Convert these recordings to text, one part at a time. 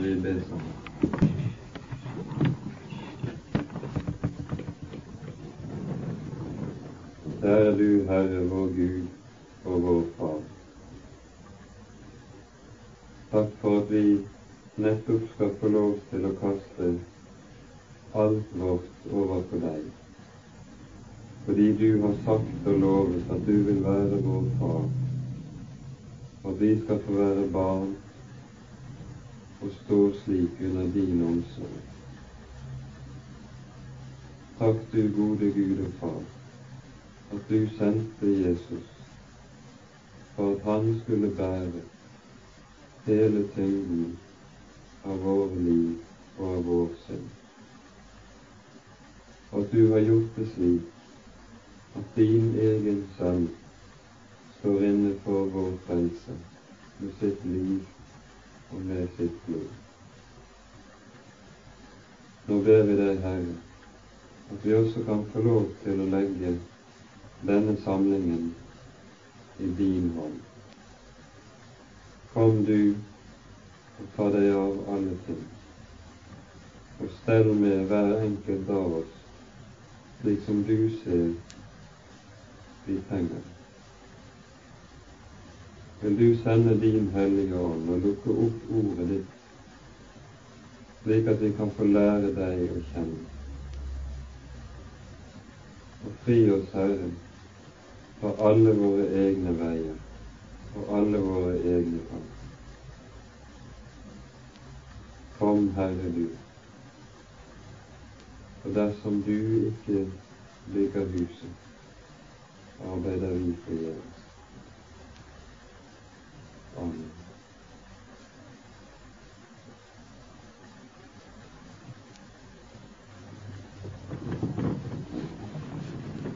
skal vi be sammen. Kjære du, Herre, vår Gud og vår Far. Takk for at vi nettopp skal få lov til å kaste alt vårt over på deg. Fordi du har sagt og lovet at du vil være vår Far, og vi skal få være barn og står slik under din omsorg. Takk du gode Gud og Far at du sendte Jesus for at han skulle bære hele tyngden av våre liv og av vår synd. At du har gjort det slik at din egen sønn står inne for vår frelse med sitt liv og med sitt blod. Nå ber vi deg, Herre, at vi også kan få lov til å legge denne samlingen i din hånd. Kom du og ta deg av alle ting, og stell med hver enkelt av oss slik som du ser vi trenger. Vil du sende din Hellige Ånd og lukke opp ordet ditt, slik at vi kan få lære deg å kjenne. Og fri oss, Herre, for alle våre egne veier og alle våre egne kamp. Kom, Herre du, og dersom du ikke bygger huset, arbeider vi forgjeves. Amen.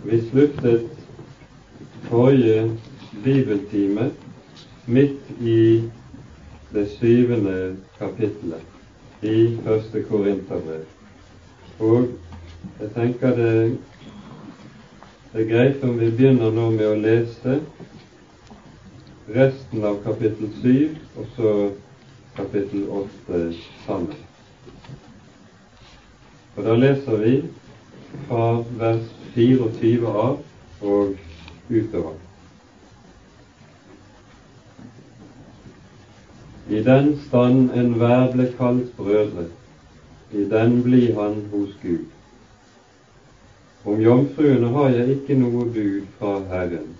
Vi sluttet forrige bibeltime midt i det syvende kapittelet i første Korinterbrev. Og jeg tenker det, det er greit om vi begynner nå med å lese resten av kapittel 7 og så kapittel 8 sammen. Og da leser vi fra vers 24 av og utover. I den stand enhver ble kalt brødre, i den blir han hos Gud. Om jomfruene har jeg ikke noe bud fra Herren,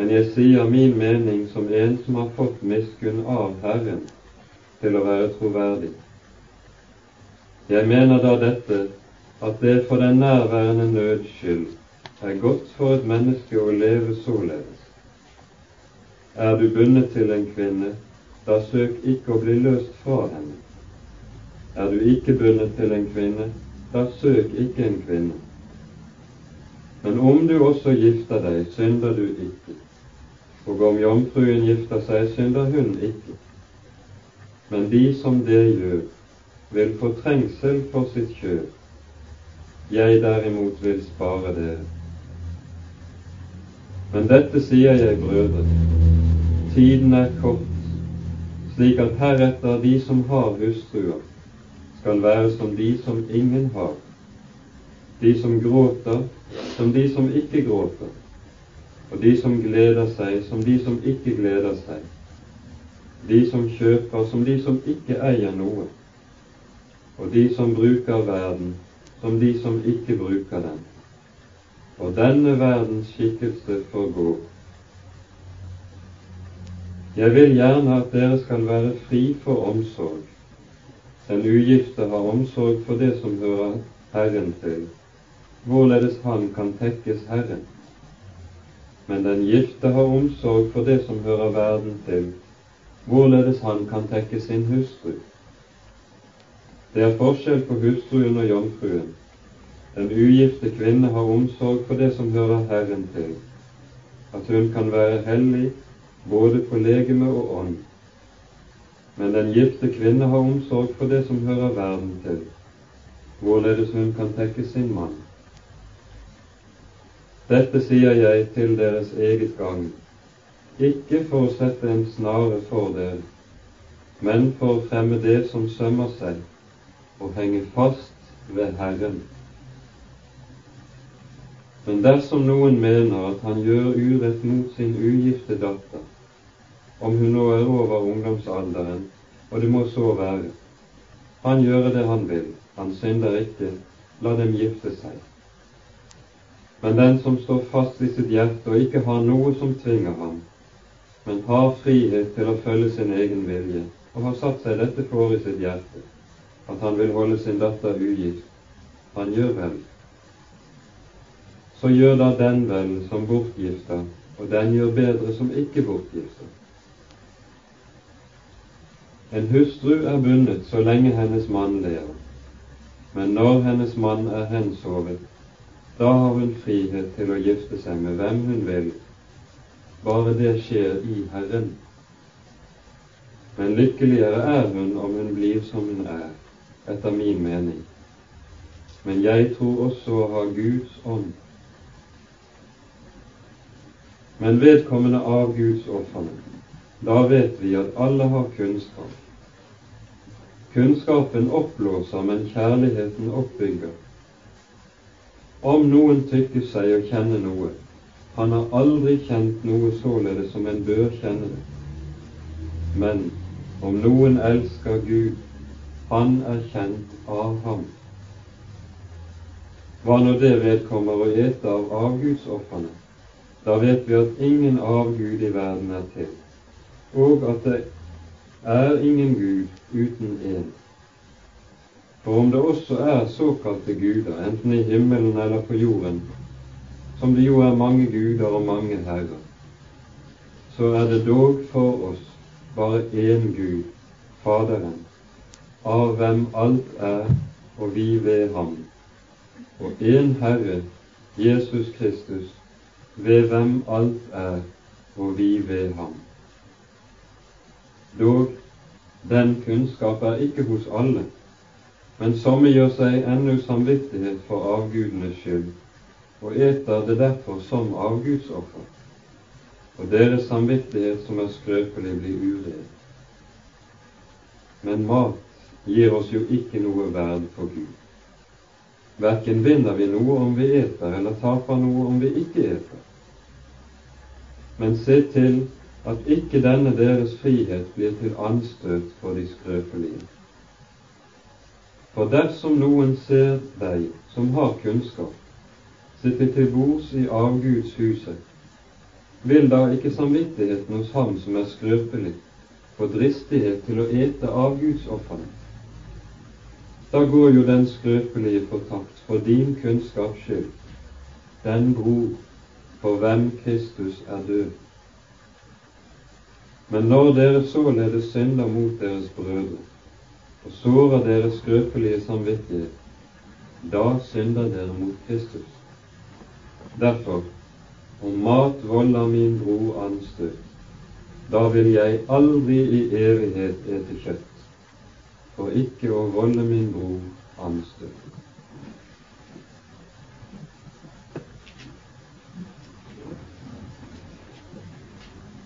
men jeg sier min mening som en som har fått miskunn av Herren til å være troverdig. Jeg mener da dette, at det for den nærværende nøds skyld er godt for et menneske å leve således. Er du bundet til en kvinne, da søk ikke å bli løst fra henne. Er du ikke bundet til en kvinne, da søk ikke en kvinne. Men om du også gifter deg, synder du ikke. Og om jomfruen gifter seg, synder hun ikke. Men de som det gjør, vil få trengsel for sitt kjøp. Jeg derimot vil spare dere. Men dette sier jeg, brødre, tiden er kort, slik at heretter de som har hustruer, skal være som de som ingen har, de som gråter som de som ikke gråter, og de som gleder seg som de som ikke gleder seg, de som kjøper som de som ikke eier noe, og de som bruker verden som de som ikke bruker den og denne verdens skikkelse forgår. Jeg vil gjerne at dere skal være fri for omsorg. Den ugifte har omsorg for det som hører Herren til, hvorledes han kan tekkes Herren. Men den gifte har omsorg for det som hører verden til, hvorledes han kan tekke sin hustru. Det er forskjell på hustruen og jomfruen. Den ugifte kvinne har omsorg for det som hører Herren til, at hun kan være hellig både på legeme og ånd. Men den gifte kvinne har omsorg for det som hører verden til, hvorledes hun kan tekke sin mann. Dette sier jeg til deres eget gagn, ikke for å sette en snare for dere, men for å fremme det som sømmer seg, og henge fast ved Herren. Men dersom noen mener at han gjør urett mot sin ugifte datter, om hun nå er over ungdomsalderen, og det må så være, han gjøre det han vil, han synder ikke, la dem gifte seg. Men den som står fast i sitt hjerte og ikke har noe som tvinger ham, men har frihet til å følge sin egen vilje, og har satt seg dette for i sitt hjerte, at han vil holde sin datter ugift, han gjør vel. Så gjør da den vel som bortgifter, og den gjør bedre som ikke bortgifter. En hustru er bundet så lenge hennes mann lever, men når hennes mann er hensovet, da har hun frihet til å gifte seg med hvem hun vil, bare det skjer i Herren. Men lykkeligere er hun om hun blir som hun er, etter min mening. Men jeg tror også å ha Guds ånd. Men vedkommende av Guds ofrene, da vet vi at alle har kunnskap. Kunnskapen oppblåser, men kjærligheten oppbygger. Om noen tykker seg å kjenne noe, han har aldri kjent noe således som en bør kjenne det. Men om noen elsker Gud, han er kjent av ham. Hva når det vedkommer å ete av avgudsofrene? Da vet vi at ingen avgud i verden er til, og at det er ingen Gud uten én. For om det også er såkalte guder, enten i himmelen eller på jorden, som det jo er mange guder og mange herrer, så er det dog for oss bare én Gud, Faderen, av hvem alt er, og vi ved ham, og én Herre, Jesus Kristus, ved hvem alt er, og vi ved ham. Dog, den kunnskap er ikke hos alle, men somme gjør seg ennå samvittighet for avgudenes skyld, og eter det derfor som avgudsoffer. Og deres samvittighet som er skrøpelig, blir uren. Men mat gir oss jo ikke noe verd for Gud. Verken vinner vi noe om vi eter, eller taper noe om vi ikke eter. Men se til at ikke denne deres frihet blir til anstøt for de skrøpelige. For dersom noen ser deg som har kunnskap, sitte til bords i avgudshuset, vil da ikke samvittigheten hos ham som er skrøpelig, få dristighet til å ete avgudsofrene? Da går jo den skrøpelige fortapt for din kunnskaps skyld, den bror for hvem Kristus er død. Men når dere således synder mot deres brødre, og sårer deres skrøpelige samvittighet, da synder dere mot Kristus. Derfor, om mat volder min bror anstøt, da vil jeg aldri i evighet ete kjøtt, for ikke å volde min bror anstøt.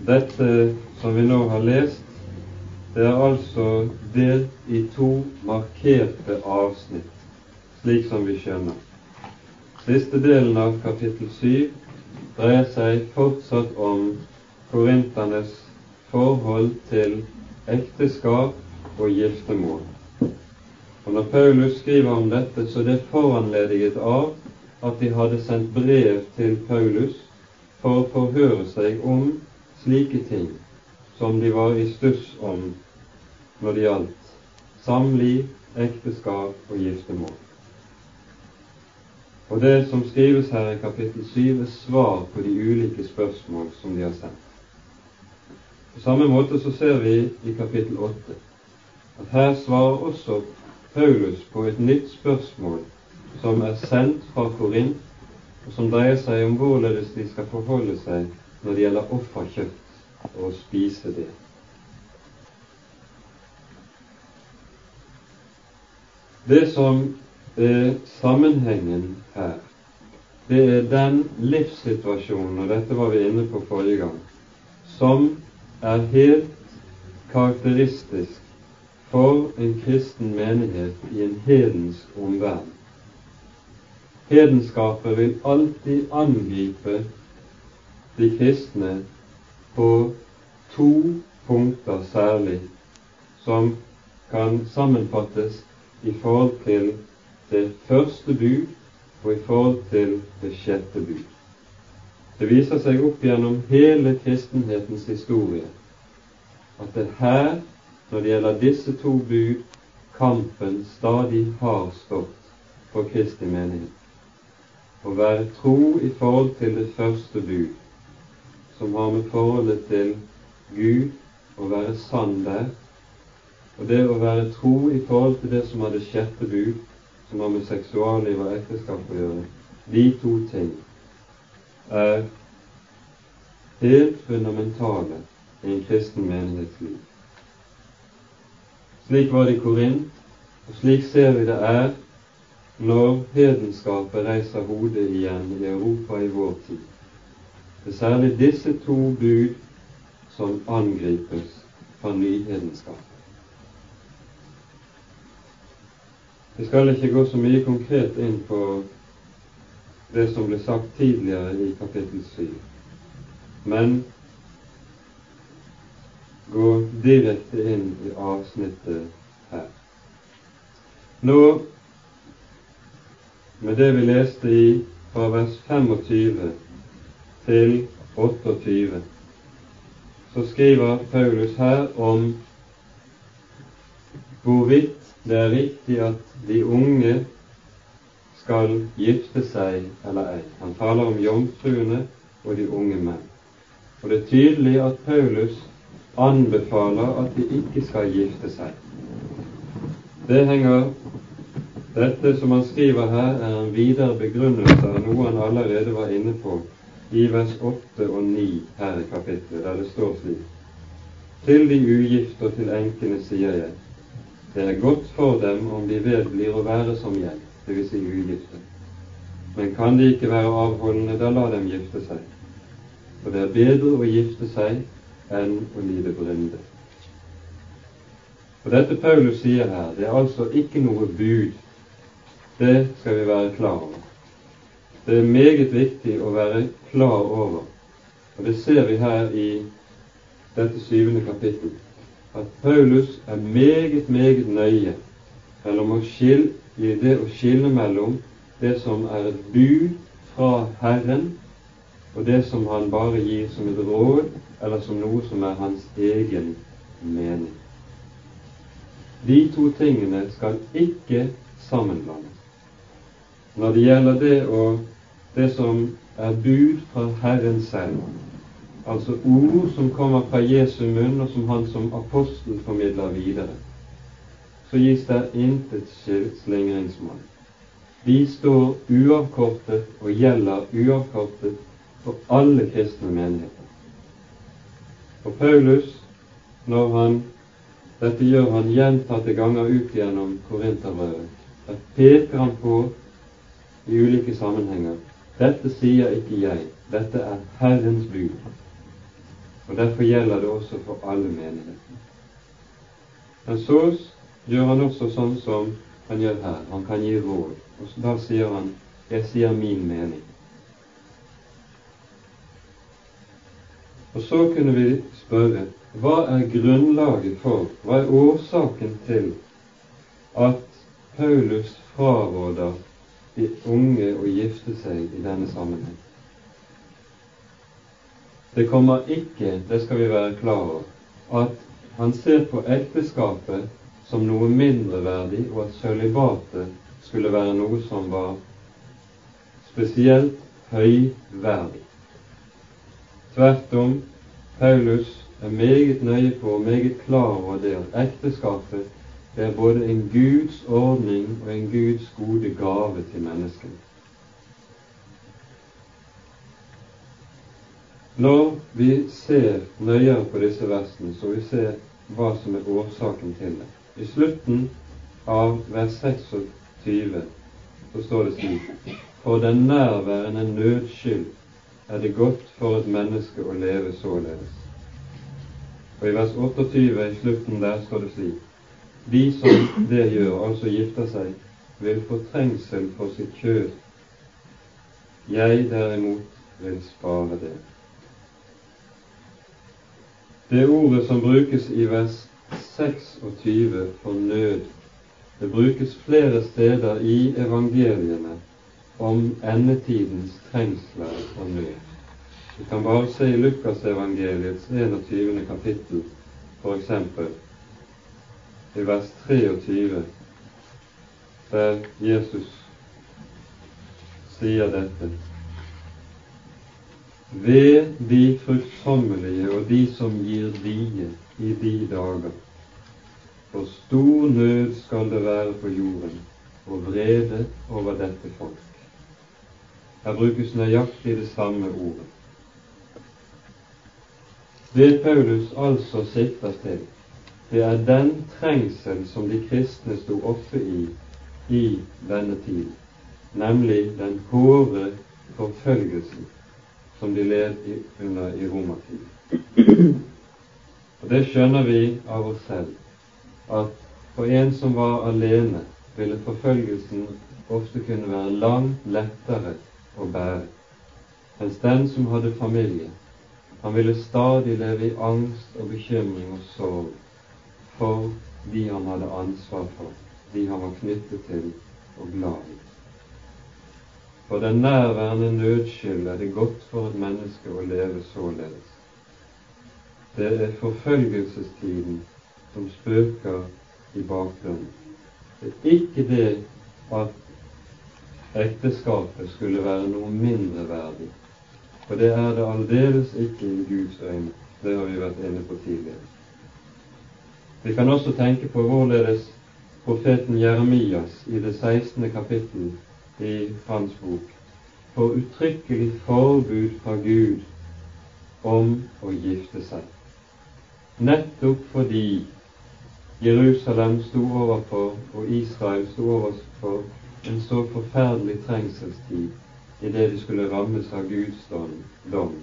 Dette som vi nå har lest, det er altså delt i to markerte avsnitt, slik som vi skjønner. Siste delen av kapittel 7 dreier seg fortsatt om korinternes forhold til ekteskap og giftermål. Og Når Paulus skriver om dette, så det foranlediget av at de hadde sendt brev til Paulus for å forhøre seg om slike ting som de var i stuss om når det gjaldt samliv, ekteskap og giftermål. Og det som skrives her i kapittel 7, er svar på de ulike spørsmål som de har sendt. På samme måte så ser vi i kapittel 8 at her svarer også Paulus på et nytt spørsmål som er sendt fra Korint, og som dreier seg om hvorledes de skal forholde seg når det gjelder offerkjøtt og spise det. Det som er sammenhengen her, det er den livssituasjonen, og dette var vi inne på forrige gang, som er helt karakteristisk for en kristen menighet i en hedensk omverden. Hedenskapet vil alltid angripe de kristne på to punkter særlig, som kan sammenfattes i forhold til det første bud og i forhold til det sjette bud. Det viser seg opp gjennom hele kristenhetens historie at det her når det gjelder disse to bud, kampen stadig har stått for Kristi menighet. Å være tro i forhold til det første bud, som har med forholdet til Gud å være sann der, og det å være tro i forhold til det som har det sjette bud, som har med seksualliv og ekteskap å gjøre, de to ting er helt fundamentale i en kristen menighetsliv. Slik var det i Korint, og slik ser vi det er når hedenskapet reiser hodet igjen i Europa i vår tid. Det er særlig disse to bud som angripes fra nyhedenskapet. Vi skal ikke gå så mye konkret inn på det som ble sagt tidligere i kapittel 7, men gå direkte inn i avsnittet her. Nå, med det vi leste i fra vers 25 til 28, så skriver Paulus her om hvorvidt det er riktig at de unge skal gifte seg eller ei. Han taler om jomfruene og de unge menn. Og det er tydelig at Paulus anbefaler at de ikke skal gifte seg. Det henger Dette som han skriver her, er en videre begrunnelse av noe han allerede var inne på i vers 8 og 9 her i kapittelet, der det står slik Til de ugifte og til enkene sier jeg, det er godt for dem om de vedblir å være som jeg, dvs. Si ugifte. Men kan de ikke være avholdende, da la dem gifte seg. For det er bedre å gifte seg enn å lide brynde. Og Dette Paulus sier her, det er altså ikke noe bud. Det skal vi være klar over. Det er meget viktig å være klar over, og det ser vi her i dette syvende kapittel, at Paulus er meget, meget nøye skille, i det å skille mellom det som er et bud fra Herren, og det som han bare gir som et råd eller som noe som er hans egen mening. De to tingene skal ikke sammenblandes. Når det gjelder det, og det som er bud fra Herren selv, altså ord som kommer fra Jesu munn, og som han som apostel formidler videre, så gis det intet slingringsmonn. De står uavkortet og gjelder uavkortet for alle kristne menigheter. Og Paulus, når han dette gjør han gjentatte ganger ut gjennom Korinterbrevet, der peker han på i ulike sammenhenger dette sier ikke jeg, dette er Herrens bud. Og Derfor gjelder det også for alle menighetene. Men så gjør han også sånn som han gjør her. Han kan gi råd. Og da sier han 'Jeg sier min mening'. Og så kunne vi spørre hva er grunnlaget for, hva er årsaken til at Paulus fraråder de unge å gifte seg i denne sammenheng? Det kommer ikke, det skal vi være klar over, at han ser på ekteskapet som noe mindreverdig, og at sølibatet skulle være noe som var spesielt høyverdig. Tvert om, Paulus er meget nøye på og meget klar over det at ekteskapet det er både en Guds ordning og en Guds gode gave til menneskene. Når vi ser nøyere på disse versene, så vi ser hva som er årsaken til det. I slutten av vers 26 så står det slik For den nærværende nøds skyld er det godt for et menneske å leve således. Og i vers 28 i slutten der står det slik de som det gjør, altså gifter seg, vil få trengsel for sitt kjød. Jeg derimot vil spare det. Det ordet som brukes i vers 26 for nød, det brukes flere steder i evangeliene om endetidens trengsler og nød. Vi kan bare se i Lukasevangeliets 21. kapittel, f.eks. i vers 23, der Jesus sier dette. Ved de fruktsommelige og de som gir die i de dager. For stor nød skal det være på jorden, og vrede over dette folk. Her brukes nøyaktig det samme ordet. Det Paulus altså sikter til, det er den trengsel som de kristne sto oppe i i denne tid, nemlig den hårde forfølgelsen som de led under i romertiden. Og Det skjønner vi av oss selv, at for en som var alene, ville forfølgelsen ofte kunne være langt lettere å bære, mens den som hadde familie, han ville stadig leve i angst og bekymring og sorg for de han hadde ansvar for, de han var knyttet til og glad i. For den nærværende nødskyld er det godt for et menneske å leve således. Det er forfølgelsestiden som spøker i bakgrunnen. Det er ikke det at ekteskapet skulle være noe mindreverdig for det er det aldeles ikke i Guds øyne. Det har vi vært inne på tidligere. Vi kan også tenke på hvorledes profeten Jeremias i det 16. kapittel i hans bok får uttrykkelig forbud fra Gud om å gifte seg. Nettopp fordi Jerusalem sto overfor, og Israel sto overfor, en så forferdelig trengselstid idet de skulle rammes av Guds dom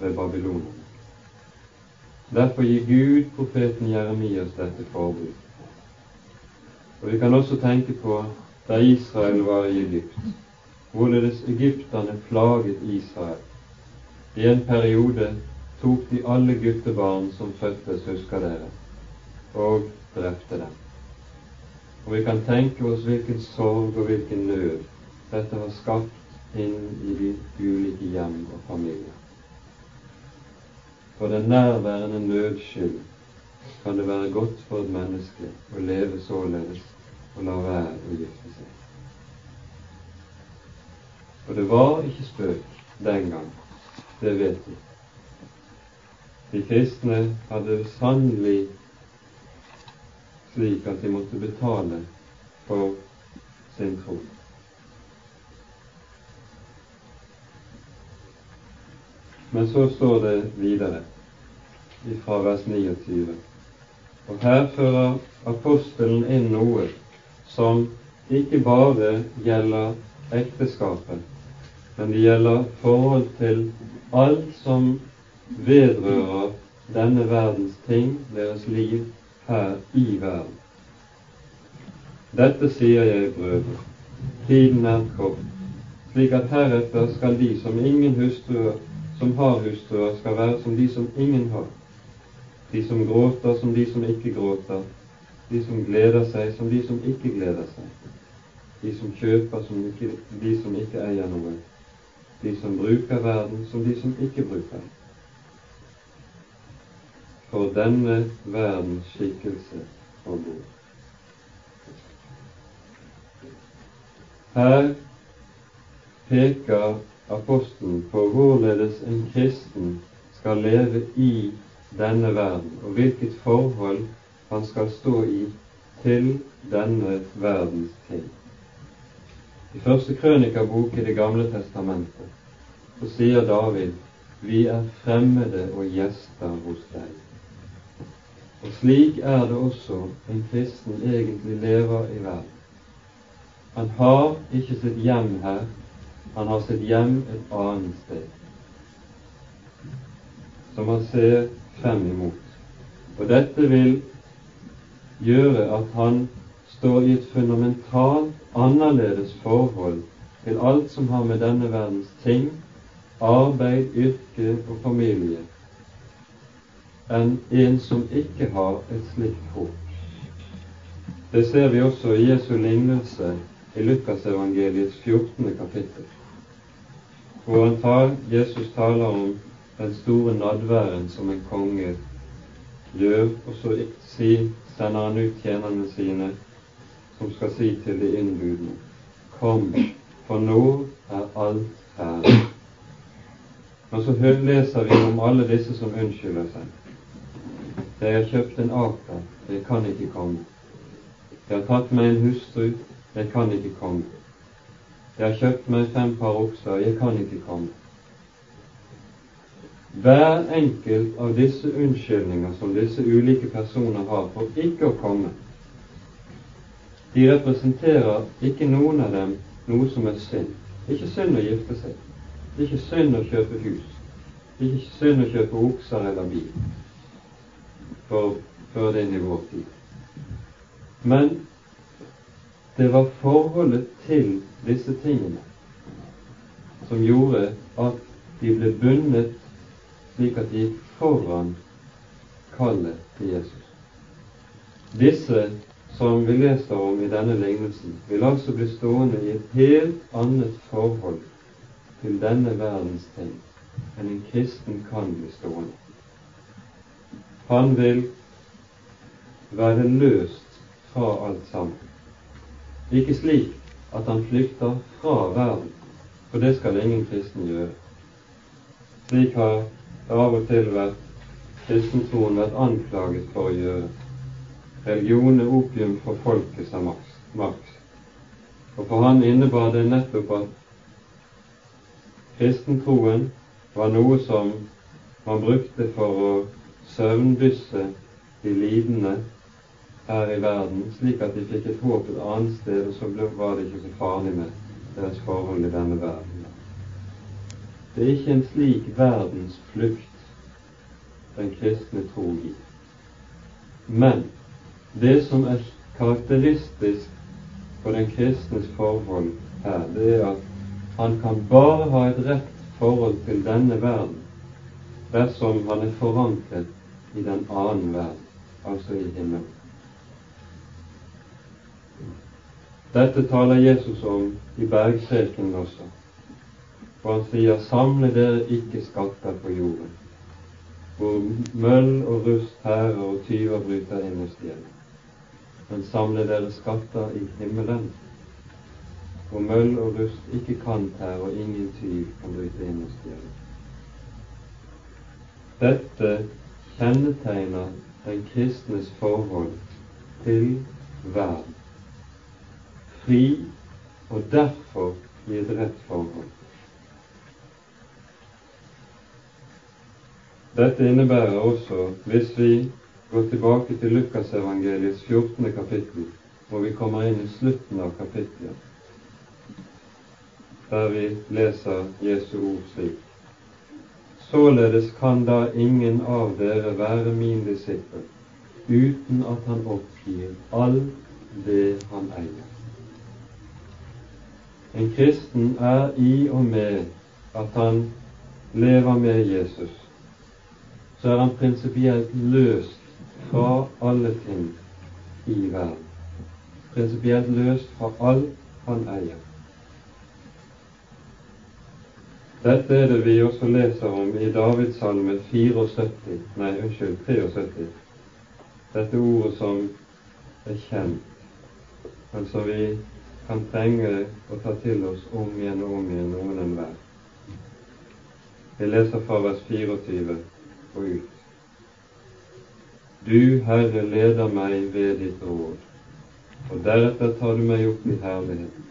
ved Babylonen Derfor gir Gud profeten Jeremias dette forbud. Og Vi kan også tenke på da Israel var i Egypt, hvorledes egypterne plaget Israel. I en periode tok de alle guttebarn som fødtes, husker dere, og drepte dem. Og vi kan tenke oss hvilken sorg og hvilken nød dette har skapt inn i de ulike hjem og familier. For den nærværende nøds kan det være godt for et menneske å leve således og la være å gifte seg. Og det var ikke spøk den gang, det vet vi. De kristne hadde sannelig slik at de måtte betale for sin tro. Men så står det videre fra vers 29. Og her fører apostelen inn noe som ikke bare gjelder ekteskapet, men det gjelder forhold til alt som vedrører denne verdens ting, deres liv her i verden. Dette sier jeg, brødre, tiden er kort, slik at heretter skal de som ingen hustruer som har hustruer, skal være som de som ingen har. De som gråter som de som ikke gråter. De som gleder seg som de som ikke gleder seg. De som kjøper som ikke, de som ikke eier noe. De som bruker verden som de som ikke bruker. For denne verdens skikkelse og god. Her peker apostelen på hvorledes en kristen skal leve i denne verden, og hvilket forhold han skal stå i til denne verdens ting. I første krønikabok i Det gamle testamentet så sier David vi er fremmede og gjester hos deg. Og slik er det også en kristen egentlig lever i verden. Han har ikke sitt hjem her, han har sitt hjem et annet sted, som han ser frem imot. Og dette vil gjøre at han står i et fundamentalt annerledes forhold til alt som har med denne verdens ting, arbeid, yrke og familie, enn en som ikke har et slikt håp. Det ser vi også i Jesu lignelse i Lukasevangeliets 14. kapittel, hvor han tar, Jesus taler om den store nadværen som en konge gjør, og så si, sender han ut tjenerne sine, som skal si til de innbudne, Kom, for nå er alt ferdig. Men så leser vi om alle disse som unnskylder seg. Jeg har kjøpt en aker, jeg kan ikke komme. Jeg har tatt meg en hustru, jeg kan ikke komme. Jeg har kjøpt meg fem par okser, jeg kan ikke komme. Hver enkelt av disse unnskyldninger som disse ulike personer har for ikke å komme, de representerer ikke noen av dem noe som er synd. Det er Ikke synd å gifte seg, Det er ikke synd å kjøpe hus, Det er ikke synd å kjøpe okser eller bil, for før det inn i vår tid. Men det var forholdet til disse tingene som gjorde at de ble bundet slik at de gikk foran kallet til Jesus. Disse som vi leser om i denne lignelsen, vil altså bli stående i et helt annet forhold til denne verdens ting enn en kristen kan bli stående. Han vil være løst fra alt sammen. Ikke slik at han flykter fra verden, for det skal ingen kristen gjøre. Slik har av og til vært kristentroen vært anklaget for å gjøre. Religion er opium for folket, sa Marx. Og for han innebar det nettopp at kristentroen var noe som man brukte for å søvndysse de lidende her i verden, slik at de fikk et håp et annet sted, og så var det ikke så farlig med deres forhold i denne verden. Det er ikke en slik verdensflukt den kristne tro gir. Men det som er karakteristisk for den kristnes forhold her, det er at han kan bare ha et rett forhold til denne verden dersom han er forankret i den annen verden, altså i himmelen. Dette taler Jesus om i bergprekenen også, for han sier:" Samle dere ikke skatter på jorden, hvor møll og rust hærer og tyver bryter inn og stjeler, men samle dere skatter i himmelen, hvor møll og rust ikke kan tære og ingen tyv kan bryte inn og stjele. Dette kjennetegner den kristnes forhold til verden fri og derfor i et rett forhold. Dette innebærer også, hvis vi går tilbake til Lukasevangeliets 14. kapittel, hvor vi kommer inn i slutten av kapittelet, der vi leser Jesu ord slik. Således kan da ingen av dere være min disippel uten at han oppgir alt det han eier. En kristen er i og med at han lever med Jesus, så er han prinsipielt løst fra alle ting i verden. Prinsipielt løst fra alt han eier. Dette er det vi også leser om i Davidssalme 74, nei, unnskyld, 73. Dette ordet som er kjent, men som vi kan trenge å ta til oss om igjen og om igjen noen enhver. Vi leser fra vers 24 og ut. Du, Herre, leder meg ved ditt råd, og deretter tar du meg opp i herlighet.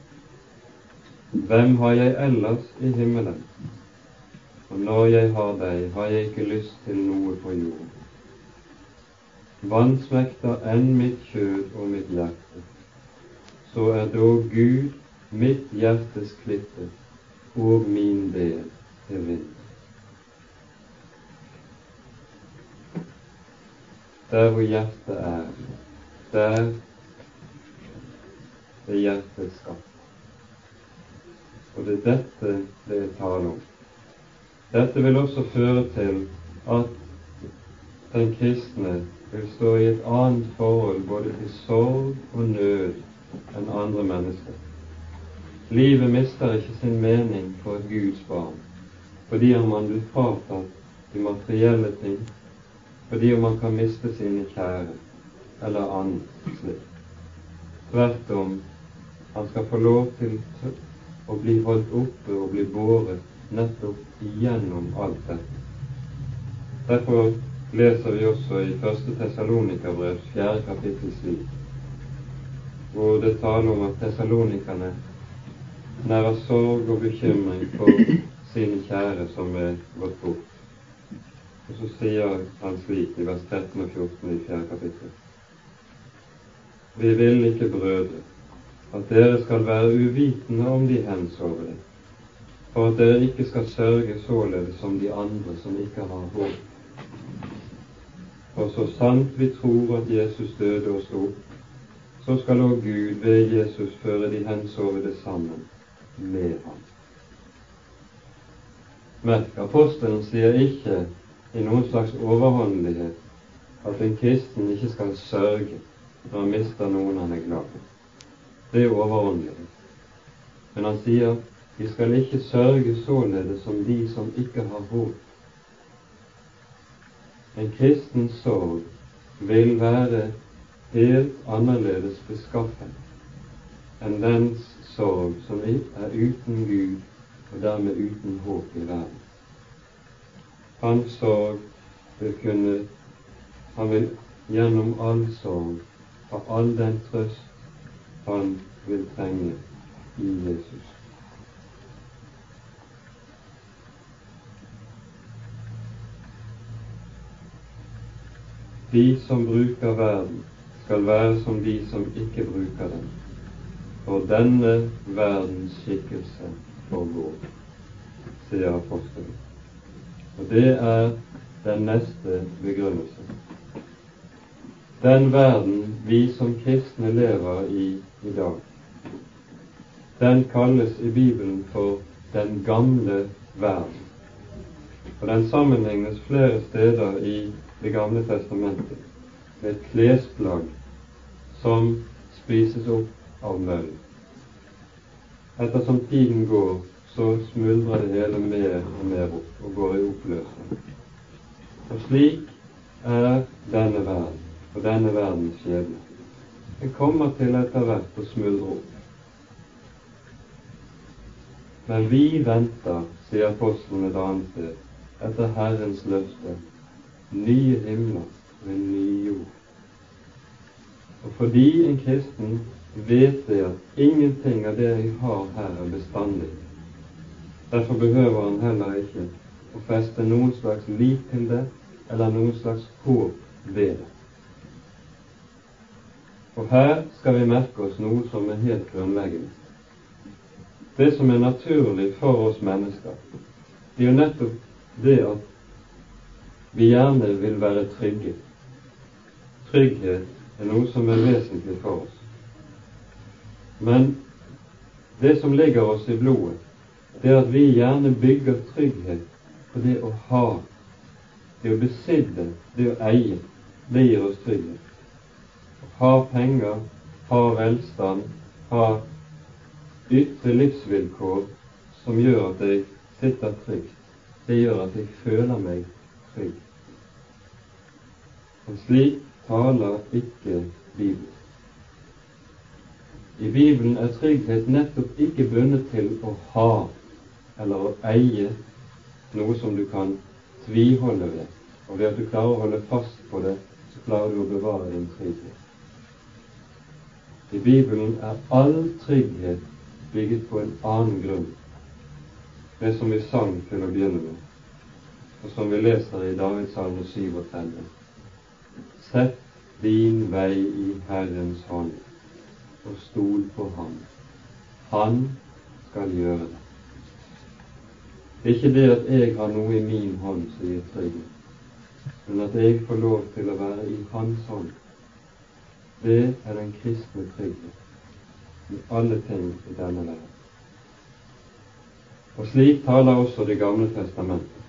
Hvem har jeg ellers i himmelen? Og når jeg har deg, har jeg ikke lyst til noe på jorden. Vansmekter enn mitt kjød og mitt hjerte så er dog Gud mitt hjertes klippe og min del til vind. Der hvor hjertet er, der er hjertet skapt. Og det er dette det er tale om. Dette vil også føre til at den kristne vil stå i et annet forhold både til sorg og nød enn andre mennesker. Livet mister ikke sin mening for et Guds barn fordi om man blir fratatt de materielle ting, fordi om man kan miste sine kjære eller annet slikt. Tvert om, han skal få lov til å bli holdt oppe og bli båret nettopp igjennom alt dette. Derfor leser vi også i første Tessalonikerbrevs fjerde kapittel slik, hvor det taler om at tessalonikerne nærer sorg og bekymring for sine kjære som er gått bort. Og så sier han slik i vers 13 og 14 i fjerde kapittel. Vi vil ikke, brødre, at dere skal være uvitende om de hensovne, for at dere ikke skal sørge således som de andre som ikke har håp. For så sant vi tror at Jesus døde og sto så skal òg Gud ved Jesus føre de hensovne sammen med ham. Merk, apostelen sier ikke i noen slags overhåndelighet at en kristen ikke skal sørge når han mister noen han er glad i. Det er overåndelighet. Men han sier vi skal ikke sørge således som de som ikke har håp. En kristens sorg vil være helt annerledes beskaffet enn dens sorg som er uten Gud og dermed uten håp i verden. Hans sorg vil kunne Han vil gjennom all sorg ha all den trøst han vil trenge i Jesus. De som bruker verden, skal være som de som ikke bruker den. For denne verdens skikkelse forgår, sier apostelen. Og det er den neste begrunnelse. Den verden vi som kristne lever i i dag, den kalles i Bibelen for den gamle verden. Og den sammenlignes flere steder i Det gamle testamentet med et klesplagg som spises opp av møll. Ettersom tiden går, så smuldrer det hele mer og mer opp og går i oppløsning. Og slik er denne verden og denne verdens skjebne. Den kommer til etter hvert å smuldre opp. Men vi venter, sier apostelen et annet sted, etter Herrens løfte, nye himler og en ny jord. Og fordi en kristen vet det at ingenting av det jeg har her, er bestandig, derfor behøver han heller ikke å feste noen slags lit til det eller noen slags håp ved det. Og her skal vi merke oss noe som er helt grunnleggende. Det som er naturlig for oss mennesker, det er jo nettopp det at vi gjerne vil være trygge. Trygghet er noe som er vesentlig for oss. Men det som ligger oss i blodet, det er at vi gjerne bygger trygghet på det å ha, det å besitte, det å eie. Det gir oss trygghet. Å ha penger, ha velstand, ha ytre livsvilkår som gjør at jeg sitter trygt, det gjør at jeg føler meg trygg. Og slik taler ikke Bibelen. I Bibelen er trygghet nettopp ikke bundet til å ha eller å eie noe som du kan tviholde ved. Og ved at du klarer å holde fast på det, så klarer du å bevare din trygghet. I Bibelen er all trygghet bygget på en annen grunn, det som vi sang til å begynne med og som vi leser i Davids salme 37. Sett din vei i Herrens hånd, og stol på Ham. Han skal gjøre det. Det er ikke det at jeg har noe i min hånd som gir trygghet, men at jeg får lov til å være i Hans hånd. Det er den kristne trygghet i alle ting i denne verden. Og slik taler også Det gamle testamentet,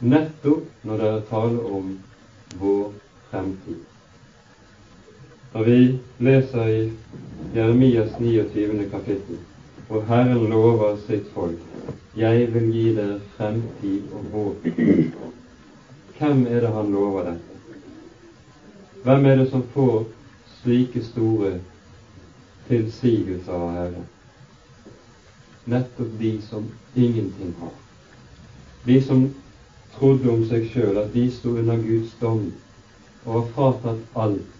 nettopp når det er tale om vår fremtid. Når vi leser i Jeremias 29. kapittel, hvor Herren lover sitt folk jeg vil gi dere fremtid og håp. Hvem er det han lover dette? Hvem er det som får slike store tilsigelser av Herren? Nettopp de som ingenting har. De som trodde om seg sjøl at de sto under Guds dom og var fratatt alt.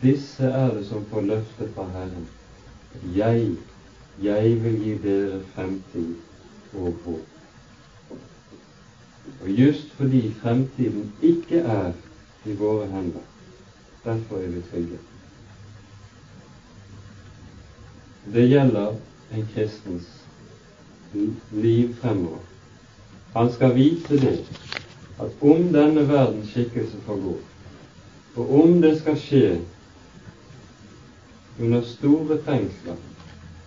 Disse er det som får løftet fra Herren. Jeg jeg vil gi dere fremtid og håp. Og just fordi fremtiden ikke er i våre hender, derfor er vi trygge. Det gjelder en kristens liv fremover. Han skal vite det, at om denne verdens skikkelse forgår, og om det skal skje under store trengsler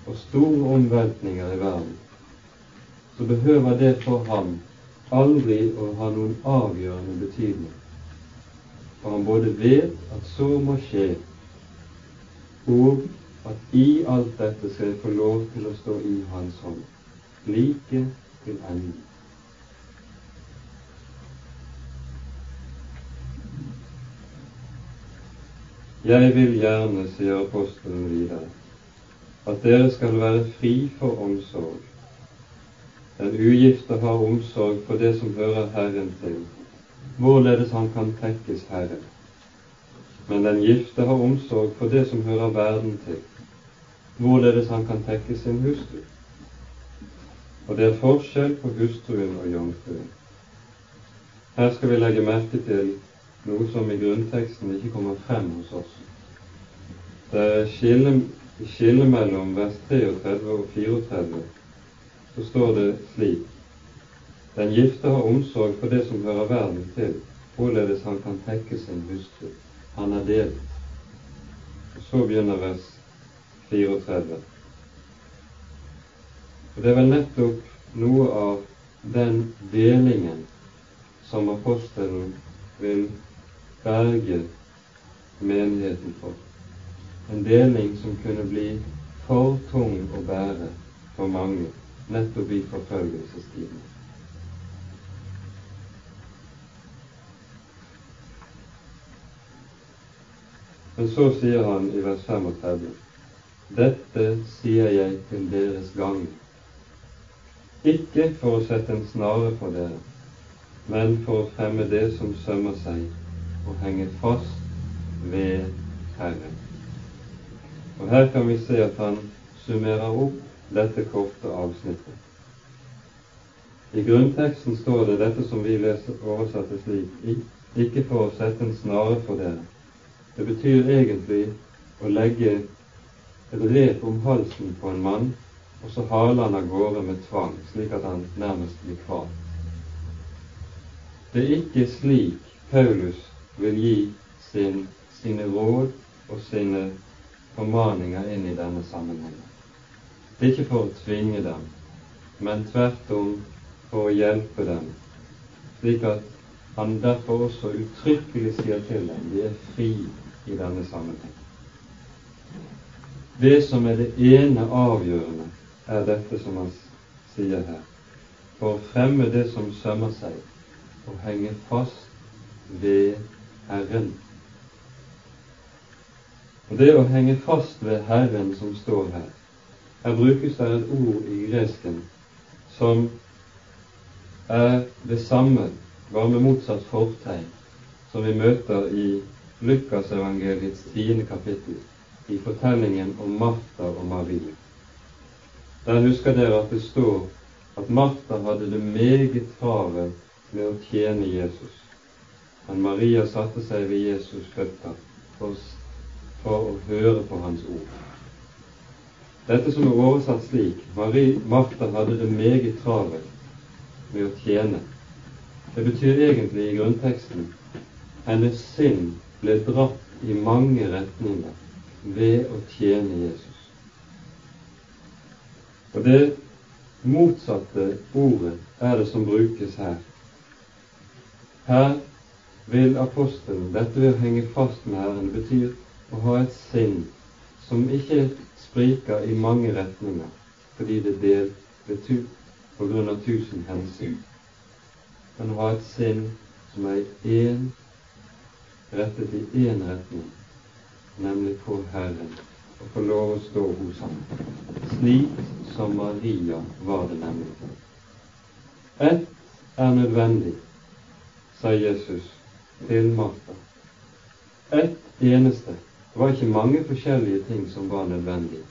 og store omveltninger i verden, så behøver det for ham aldri å ha noen avgjørende betydning. For han både vet at så må skje, og at i alt dette skal jeg få lov til å stå i Hans hånd, like til enden. Jeg vil gjerne, sier apostelen videre, at dere skal være fri for omsorg. Den ugifte har omsorg for det som hører Herren til, hvorledes han kan tekkes Herren. Men den gifte har omsorg for det som hører verden til, hvorledes han kan tekke sin hustru. Og det er forskjell på hustruen og jomfruen. Her skal vi legge merke til noe som i grunnteksten ikke kommer frem hos oss. Det er skille i mellom vers 33 og 34 så står det slik Den gifte har omsorg for det som hører verden til, hvorledes han kan tekke sin hustru. Han er delt. Og så begynner vers 34. Og Det er vel nettopp noe av den delingen som apostelen vil berge menigheten for en deling som kunne bli for tung å bære for mange nettopp i forfølgelsestiden. Men så sier han i vers 35.: Dette sier jeg til deres gang, ikke for å sette en snare for dere, men for å fremme det som sømmer seg, og henge fast ved Herren. Og Her kan vi se at han summerer opp dette korte avsnittet. I grunnteksten står det dette som vi leser oversatte slik ikke for å sette en snare for dere. Det betyr egentlig å legge et rep om halsen på en mann, og så haler han av gårde med tvang, slik at han nærmest blir kvalt. Det er ikke slik Paulus vil gi sin, sine råd og sine formaninger inn i denne sammenhengen. Det er ikke for å tvinge dem, men tvert om for å hjelpe dem, slik at han derfor også uttrykkelig sier til dem de er fri i denne sammenheng. Det som er det ene avgjørende, er dette som han sier her. For å fremme det som sømmer seg, og henge fast ved Herren. Og det å henge fast ved Herren som står her, her brukes det et ord i gresken som er det samme, bare med motsatt fortegn, som vi møter i Lukasevangeliets tiende kapittel, i fortellingen om Martha og Marie. Der husker dere at det står at Martha hadde det meget travelt med å tjene Jesus, men Maria satte seg ved Jesus' føtter for for å høre på Hans ord. Dette som er oversatt slik Marie, Martha hadde det meget travelt med å tjene. Det betyr egentlig i grunnteksten hennes sinn ble dratt i mange retninger ved å tjene Jesus. Og det motsatte ordet er det som brukes her. Her vil apostelen, dette ved å henge fast med Herren, betyr å ha et sinn som ikke spriker i mange retninger fordi det er delt ved tu, på grunn av tusen hensyn, men å ha et sinn som er én, rettet i én retning, nemlig på Herren, og få lov å stå hos ham. Slik som Maria var det nemlig. Ett er nødvendig, sa Jesus til Martha. Ett eneste. Det var ikke mange forskjellige ting som var nødvendige.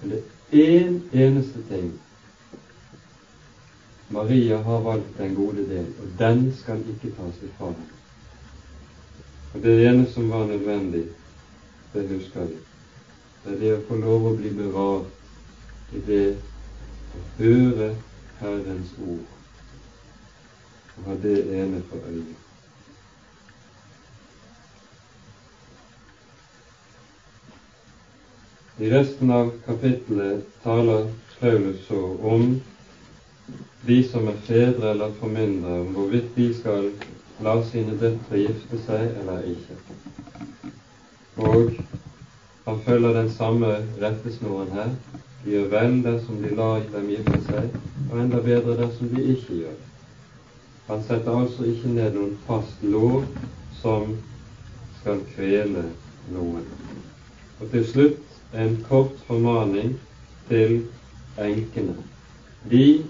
Men det er én eneste ting. Maria har valgt den gode del, og den skal ikke tas ifra henne. Og det ene som var nødvendig, det husker vi. Det er det å få lov å bli bevart i det å høre Herrens ord og ha det ene for øyet. I resten av kapittelet taler Paulus så om de som er fedre eller formyndere, om hvorvidt de skal la sine døtre gifte seg eller ikke. Og han følger den samme rettesnoren her. De gjør vel dersom de lar dem gifte seg, og enda bedre dersom de ikke gjør det. Han setter altså ikke ned noen fast lov som skal kvele noen. Og til slutt en kort formaning til enkene. De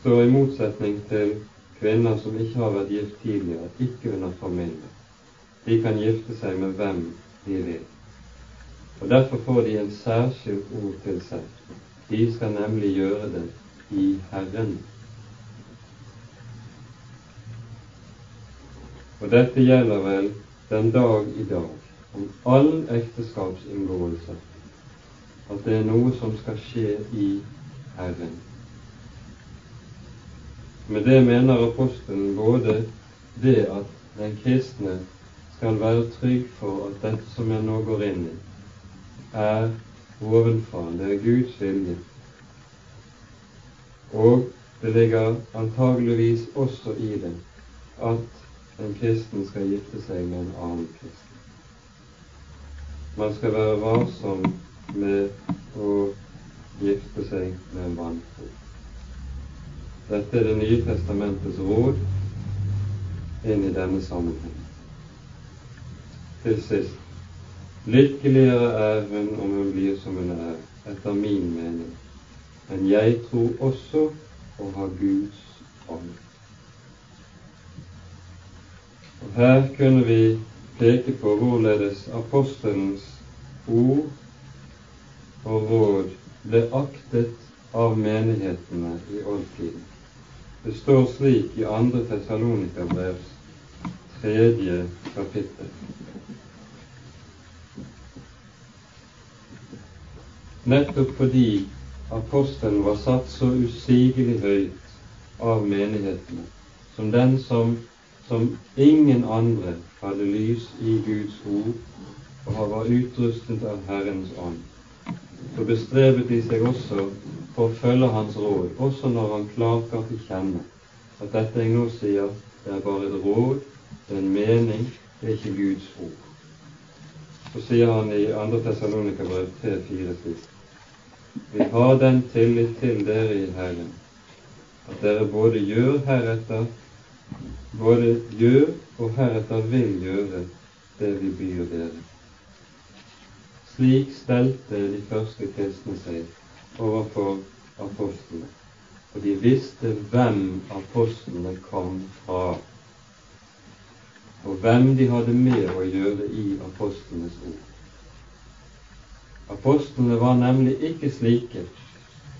står i motsetning til kvinner som ikke har vært gift tidligere, ikke under formynder. De kan gifte seg med hvem de vil. Og Derfor får de en særskilt ord til seg. De skal nemlig gjøre det i Herren. Og dette gjelder vel den dag i dag om all ekteskapsinngåelse at det er noe som skal skje i Herren. Med det mener apostelen både det at den kristne skal være trygg for at dette som jeg nå går inn i, er ovenfra, det er Guds vilje. Og det ligger antageligvis også i det at en kristen skal gifte seg med en annen kristen. Man skal være varsom med å gifte seg med en vantro. Dette er Det nye testamentets råd inn i denne sammenheng. Til sist lykkeligere er hun om hun blir som hun er, etter min mening. Men jeg tror også å ha Guds ånd. Og her kunne vi peke på hvorledes apostelens ord og råd ble aktet av menighetene i oldtiden. Det står slik i 2. Tessalonikerbrevs tredje kapittel. Nettopp fordi apostelen var satt så usigelig høyt av menighetene, som den som som ingen andre hadde lys i Guds ord og han var utrustet av Herrens ånd. Så bestrebet de seg også på å følge hans råd, også når han klart ga til kjenne at dette jeg nå sier, det er bare et råd, det er en mening, det er ikke Guds ord. Så sier han i 2. Tessalonika-brev 3-4 slik Vi har den tillit til dere i Herren, at dere både gjør heretter både gjør og heretter vil gjøre det vi byr dere. Slik stelte de første kristne seg overfor apostlene, og de visste hvem apostlene kom fra, og hvem de hadde med å gjøre i apostlenes ord. Apostlene var nemlig ikke slike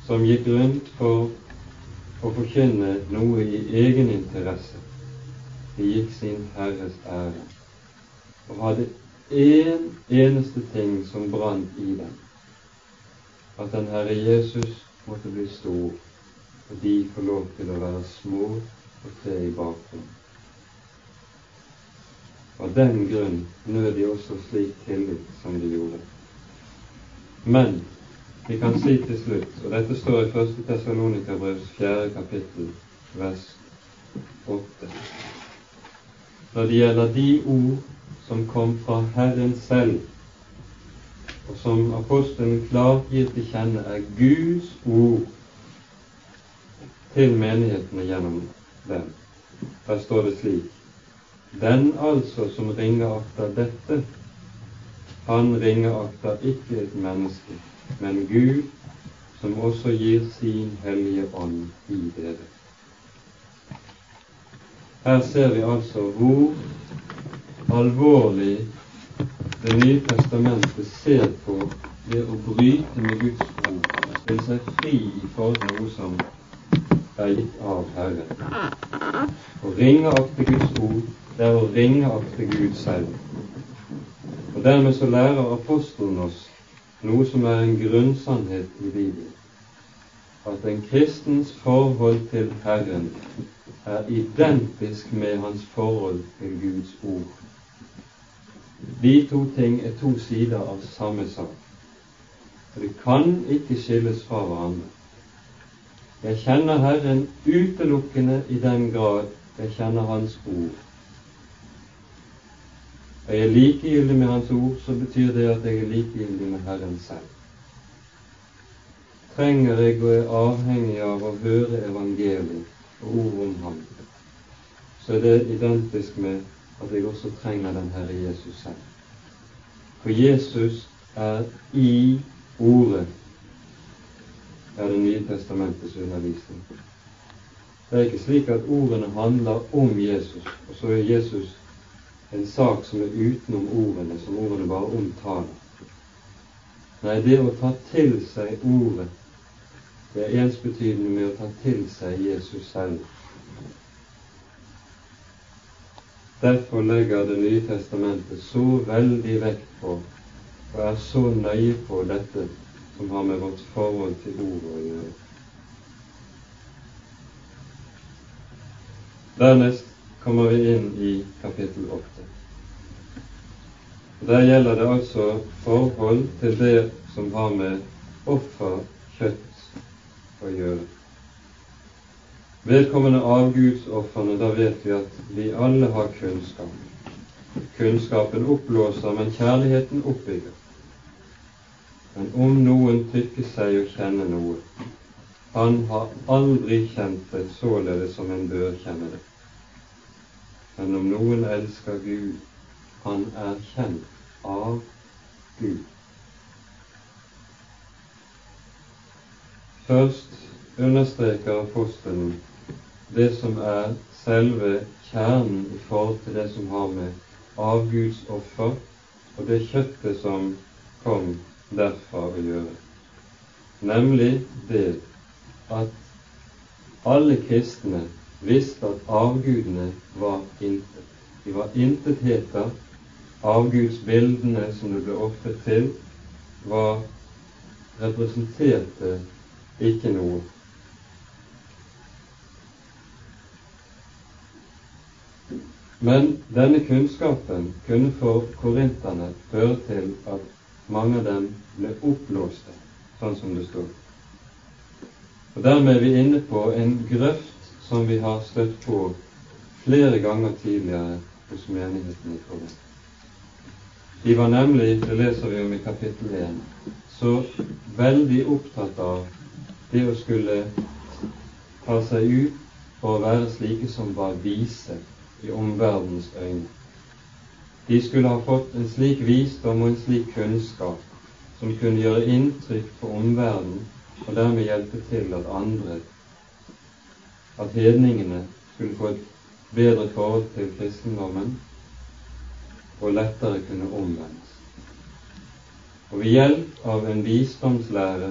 som gikk rundt for å forkynne noe i egen interesse De gikk sin Herres ære, og hadde én en eneste ting som brant i dem, at den Herre Jesus måtte bli stor, og de får lov til å være små og tre i bakgrunnen. Av den grunn nød de også slik tillit som de gjorde. Men vi kan si til slutt, og dette står i 1. Tessalonikabrevs 4. kapittel, vers 8 Når det gjelder de ord som kom fra Herren selv, og som apostelen klart gir til kjenne er Guds ord til menighetene gjennom dem. Der står det slik Den altså som ringer akter dette, han ringer akter ikke et menneske, men Gud, som også gir sin hellige ånd i dere. Her ser vi altså hvor alvorlig Det nye testamentet ser på det å bryte med Guds ord, og stille seg fri i forhold til noe som er gitt av Herren. Å ringe ringeakte Guds ord, det er å ringe ringeakte Gud selv. Og Dermed så lærer apostelen oss noe som er en grunnsannhet i Bibelen. At en kristens forhold til Herren er identisk med hans forhold til Guds ord. De to ting er to sider av samme sak. Og det kan ikke skilles fra hverandre. Jeg kjenner Herren utelukkende i den grad jeg kjenner Hans ord. Er jeg likegyldig med Hans ord, så betyr det at jeg er likegyldig med Herren selv. Trenger jeg og er avhengig av å høre evangeliet og ord om Ham, så er det identisk med at jeg også trenger den Herre Jesus selv. For Jesus er i Ordet er Det nye testamentets undervisning. Det er ikke slik at ordene handler om Jesus, og så er Jesus en sak som er utenom ordene, som ordene bare omtaler. Nei, det å ta til seg ordet, det er ensbetydende med å ta til seg Jesus selv. Derfor legger Det nye testamentet så veldig vekt på, og er så nøye på dette som har med vårt forhold til ordet å gjøre. Dernest kommer vi inn i kapittel 8. Der gjelder det altså forhold til det som har med offerkjøtt å gjøre. Vedkommende avgudsofrene, da vet vi at vi alle har kunnskap. Kunnskapen oppblåser, men kjærligheten oppbygger. Men om noen tykker seg å kjenne noe, han har aldri kjent det således som en bør kjenne det. Men om noen elsker Gud, han er kjent av Gud. Først understreker apostelen det som er selve kjernen i forhold til det som har med avgudsoffer og det kjøttet som kom derfra å gjøre, nemlig det at alle kristne visste at avgudene var intet. De var intetheter. Avgudsbildene som det ble ofret til, var representerte ikke noe. Men denne kunnskapen kunne for korinterne føre til at mange av dem ble oppblåste, sånn som det står. Og Dermed er vi inne på en grøft som vi har støtt på flere ganger tidligere hos menigheten i Korint. De var nemlig, det leser vi om i kapittel 1, så veldig opptatt av det å skulle ta seg ut for å være slike som var vise i omverdens øyne. De skulle ha fått en slik visdom og en slik kunnskap som kunne gjøre inntrykk på omverdenen og dermed hjelpe til at andre, at hedningene, skulle få et bedre forhold til kristendommen og lettere kunne omvendes. Og ved hjelp av en visdomslære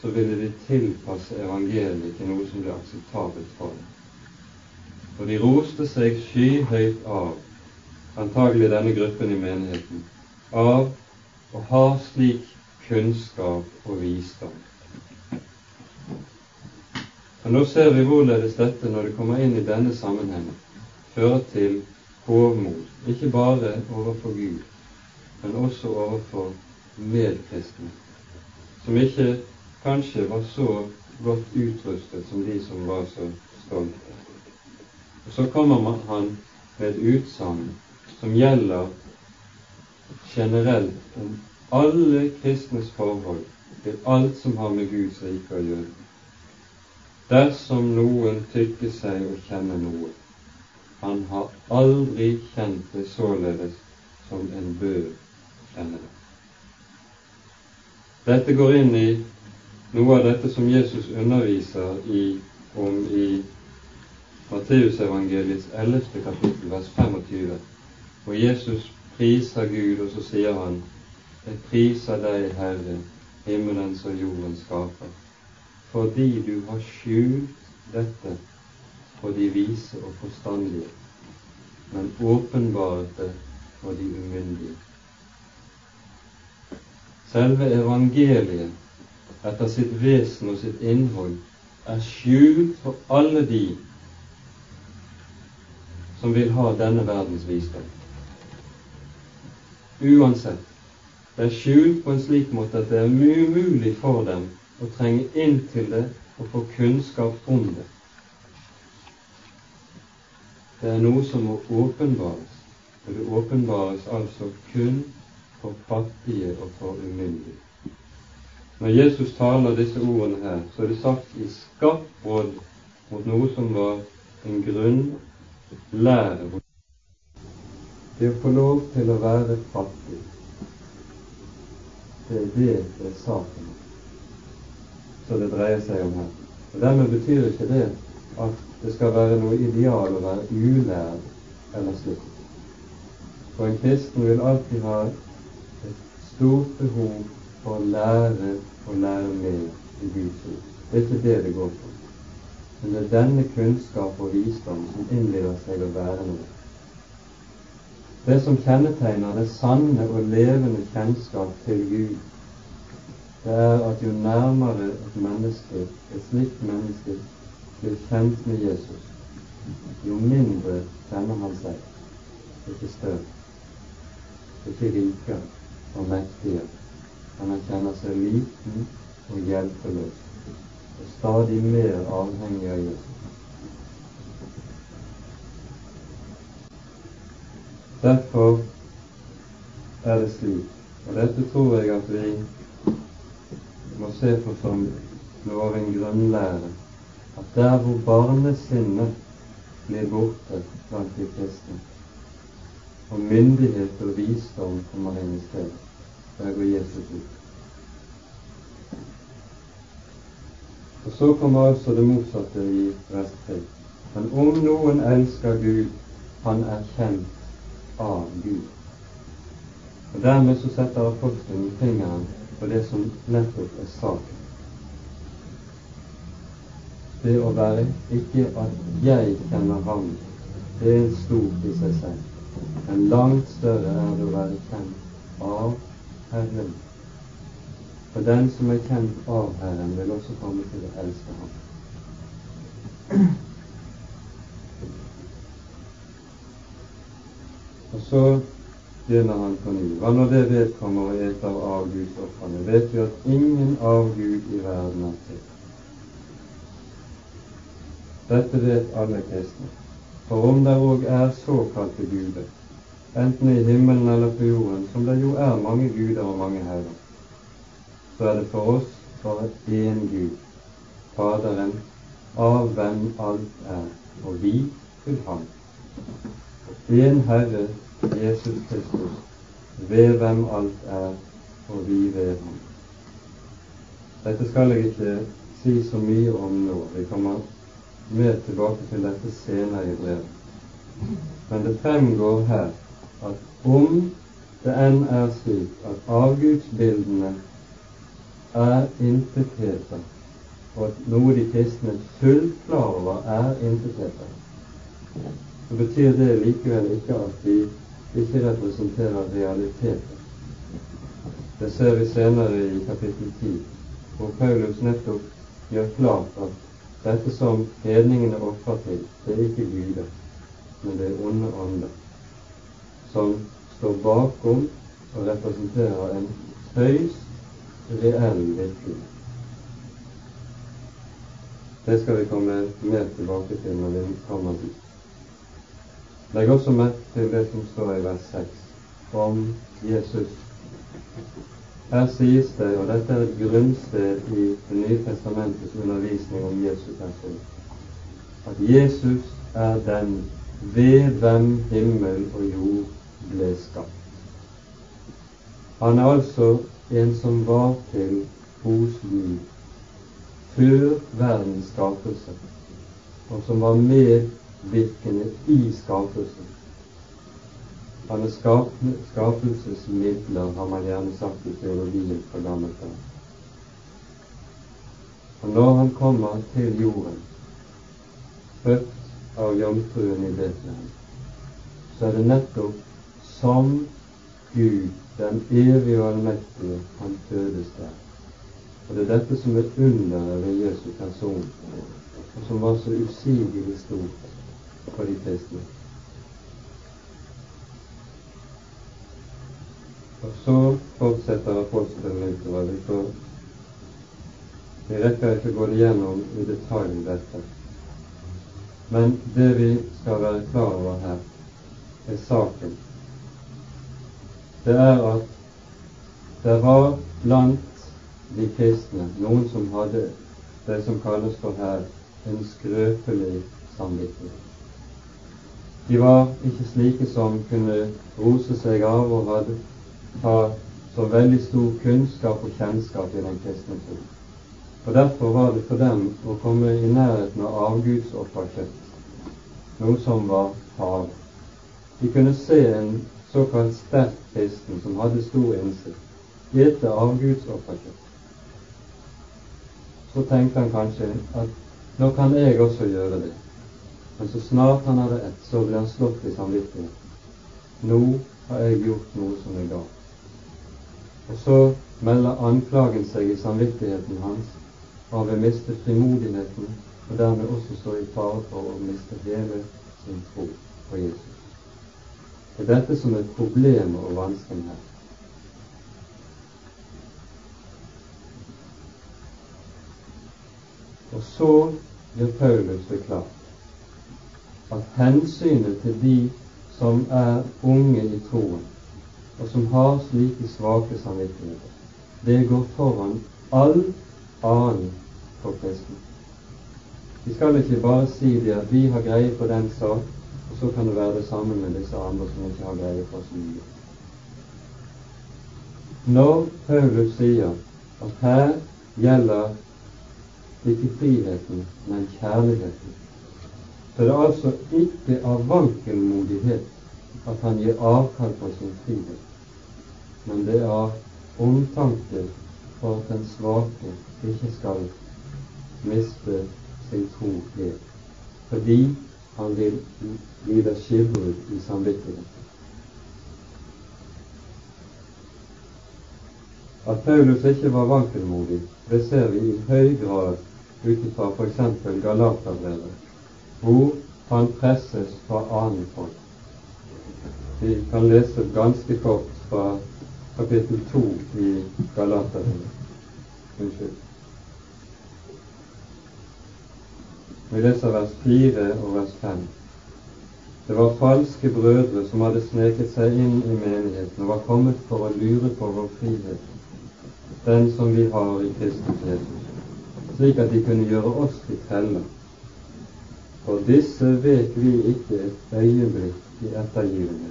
så ville de tilpasse evangeliet til noe som ble akseptabelt for dem. Og de roste seg skyhøyt av antagelig denne gruppen i menigheten, av å ha slik kunnskap og visdom. Og Nå ser vi hvorledes dette, når det kommer inn i denne sammenhengen, fører til hovmod, ikke bare overfor Gud, men også overfor medkristne, som ikke kanskje var så godt utrustet som de som var så stolte. Og Så kommer han med et utsagn som gjelder generelt om alle kristnes forhold til alt som har med Guds rike å gjøre. Dersom noen tykker seg å kjenne noe, han har aldri kjent det således som en bør kjenne det. Dette går inn i noe av dette som Jesus underviser i, om i Matteusevangeliets 11. kapittel, vers 25. Og Jesus priser Gud, og så sier han, Jeg priser deg, Herre, himmelens og jordens skaper, fordi du har skjult dette for de vise og forstandige, men åpenbart det for de umyndige. Selve evangeliet etter sitt vesen og sitt innhold er skjult for alle de som vil ha denne verdens visdom. Uansett. Det er skjult på en slik måte at det er umulig for dem å trenge inn til det og få kunnskap om det. Det er noe som må åpenbares, og det åpenbares altså kun for fattige og for umyndige. Når Jesus taler disse ordene her, så er det sagt i skarpt råd mot noe som var en grunnlære. Det å få lov til å være fattig, det er det det er saken som det dreier seg om her. Og Dermed betyr ikke det at det skal være noe ideal å være ulærd eller slik. For en kristen vil alltid ha et stort behov for å lære og lære mer i Guds ord. Det er ikke det det går på. Men det er denne kunnskap og visdom som innleder seg å være noe. Det som kjennetegner det sanne og levende kjennskap til Gud, det er at jo nærmere et menneske, et slikt menneske, blir kjent med Jesus, jo mindre kjenner han seg, ikke større, ikke rikere og mektigere. Men han kjenner seg liten og hjelpeløs, og stadig mer avhengig av Jesus. Derfor er det slik, og dette tror jeg at vi må se på som noe av en grunnlære at der hvor barnesinnet blir borte blant de kristne, og myndighet og visdom kommer inn i stedet, der går Jesus ut. Og så kommer altså det motsatte i vers 3. Men om noen elsker Gud, han er kjent av Gud. Og Dermed så setter apostelen fingeren på det som nettopp er saken. Det å være ikke at jeg kjenner ham, det er stort i seg selv. Men langt større er det å være kjent av Herren. For den som er kjent av Herren, vil også komme til å elske ham. Og så begynner han på ny. Hva når det vedkommer å ete av avgudsofrene, vet vi at ingen avgud i verden er til. Dette vet alle kristne. For om det òg er såkalte guder, enten i himmelen eller på jorden, som det jo er mange guder og mange herrer, så er det for oss bare én Gud, Faderen, av hvem alt er, og vi til Ham. Én Herre Jesus Kristus, ved hvem alt er, og vi ved ham. Dette skal jeg ikke si så mye om nå. Vi kommer mer tilbake til dette senere i brevet. Men det fremgår her at om det enn er slik at avgudsbildene er intetheter, og at noe de kristne fullt klar over er intetheter, så betyr det likevel ikke at de ikke representerer realiteter. Det ser vi senere i kapittel 10, hvor Paulus nettopp gjør klart at dette som hedningene ofrer til, det er ikke guder, men det er onde ånder. som står bakom og representerer en høyst reell virkning. Det skal vi komme mer tilbake til når vi kommer dit. Legg også merke til det som står i vers 6 om Jesus. Her sies det, og dette er et grunnsted i Det nye testamentets undervisning om Jesus person, at Jesus er den ved hvem himmel og jord ble skapt. Han er altså en som var til hos Gud før verdens skapelse, og som var med virkende i skapelsen. Han er skapelsesmidler, har man gjerne sagt i teologien fra gammelt av. Og når han kommer til jorden, født av jomfruen i Betlehem, så er det nettopp som Gud, den evige og allmektige, han fødes der. Og det er dette som er underet ved Jesu person, og som var så usigelig stort for de kristne. Og så fortsetter apostelen. Vi, får, vi rekker ikke å gå igjennom i detalj dette. Men det vi skal være klar over her, er saken. Det er at det var blant de kristne noen som hadde det som kalles for her en skrøpelig samvittighet. De var ikke slike som kunne rose seg av og ha så veldig stor kunnskap og kjennskap i den kristne tro. Og Derfor var det for dem å komme i nærheten av avgudsofferkjøtt, noe som var farlig. De kunne se en såkalt sterk kristen som hadde stor innsikt, ete avgudsofferkjøtt. Så tenkte han kanskje at nå kan jeg også gjøre det. Men så snart han hadde ett, så ble han slått i samvittigheten. Nå har jeg gjort noe som er galt. Og så melder anklagen seg i samvittigheten hans, og han vil miste frimodigheten, og dermed også stå i fare for å miste hele sin tro på Jesus. Det er dette som er problemet og vansken her. Og så blir Paulus det klart at hensynet til de som er unge i troen, og som har slike svake samvittigheter, det går foran all annen for kristne. Vi skal ikke bare si det at vi har greie på den sak, og så kan det være det samme med disse andre som ikke har greie på så mye. Når Paulus sier at her gjelder ikke friheten, men kjærligheten, så det er altså ikke av vankelmodighet at han gir avkall på sin frihet, men det er av omtanke for at den svake ikke skal miste sin tro helt, fordi han vil lide skipbrudd i samvittigheten. At Paulus ikke var vankelmodig, det ser vi i høy grad ut ifra f.eks. Galaterbrevet, hvor han presses fra annet folk. Vi kan lese ganske kort fra kapittel 2 i Galaterne. Unnskyld. Vi leser vers 4 og vers 5. Det var falske brødre som hadde sneket seg inn i menigheten og var kommet for å lure på vår frihet, den som vi har i Kristus Jesus, slik at de kunne gjøre oss til treller for disse vek vi ikke et øyeblikk i ettergivende,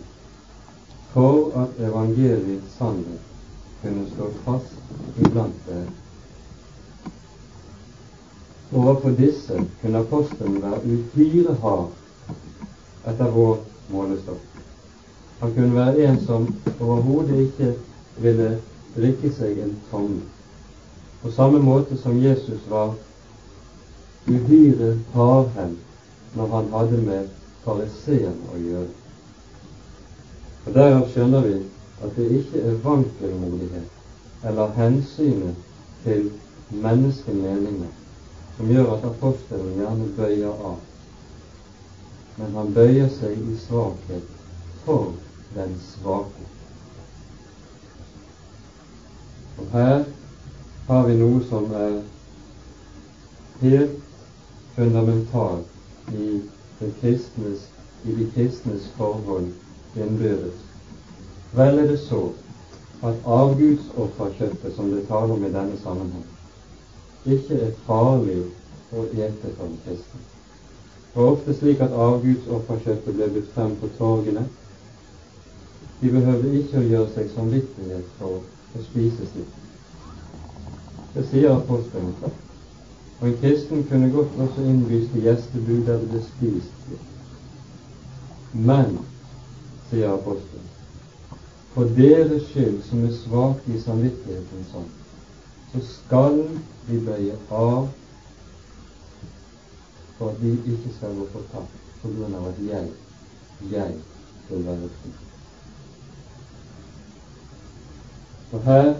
for at evangeliets sannhet kunne stå fast iblant dere. Overfor disse kunne apostelen være uhyre hard etter vår målestokk. Han kunne være en som overhodet ikke ville drikke seg en tomme. På samme måte som Jesus var uhyre hardhendt når han hadde med fariseerne å gjøre. Og Derav skjønner vi at det ikke er vankelmodighet eller hensynet til menneskemeninger som gjør at apostelen gjerne bøyer av, men han bøyer seg i svakhet for den svake. Og her har vi noe som er helt fundamentalt i, kristnes, i de kristnes forhold innbyrdes. Vel er det så at avgudsofferkjøttet som det taler om i denne sammenheng, ikke er farlig å ete for en kristen. Det var ofte slik at avgudsofferkjøttet ble budt frem på torgene. De behøvde ikke å gjøre seg samvittighet for å spise slikt. Det sier apostelen klart. Og en kristen kunne godt også innbys til gjestebud der det ble spist. Men, sier apostelen, for deres skyld som er svake i samvittigheten sånn, så skal vi bøye av for at vi ikke skal gå fortapt på grunn av at jeg, jeg vil være fri. Og her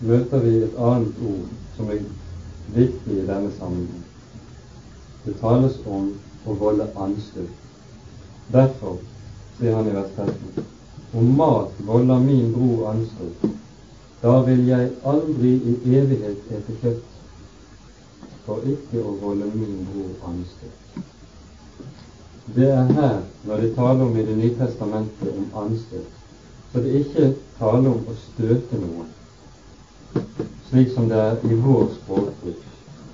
møter vi et annet ord som er viktig i denne sammenheng. Det tales om å volde anstøt. Derfor, sier han i vers 13, om mat volder min bror anstøt, da vil jeg aldri i evighet ete kjøtt, for ikke å volde min bror anstøt. Det er her, når de taler om i Det nye testamentet om anstøt, så det ikke tale om å støte noen, slik som det er i vår språkbruk.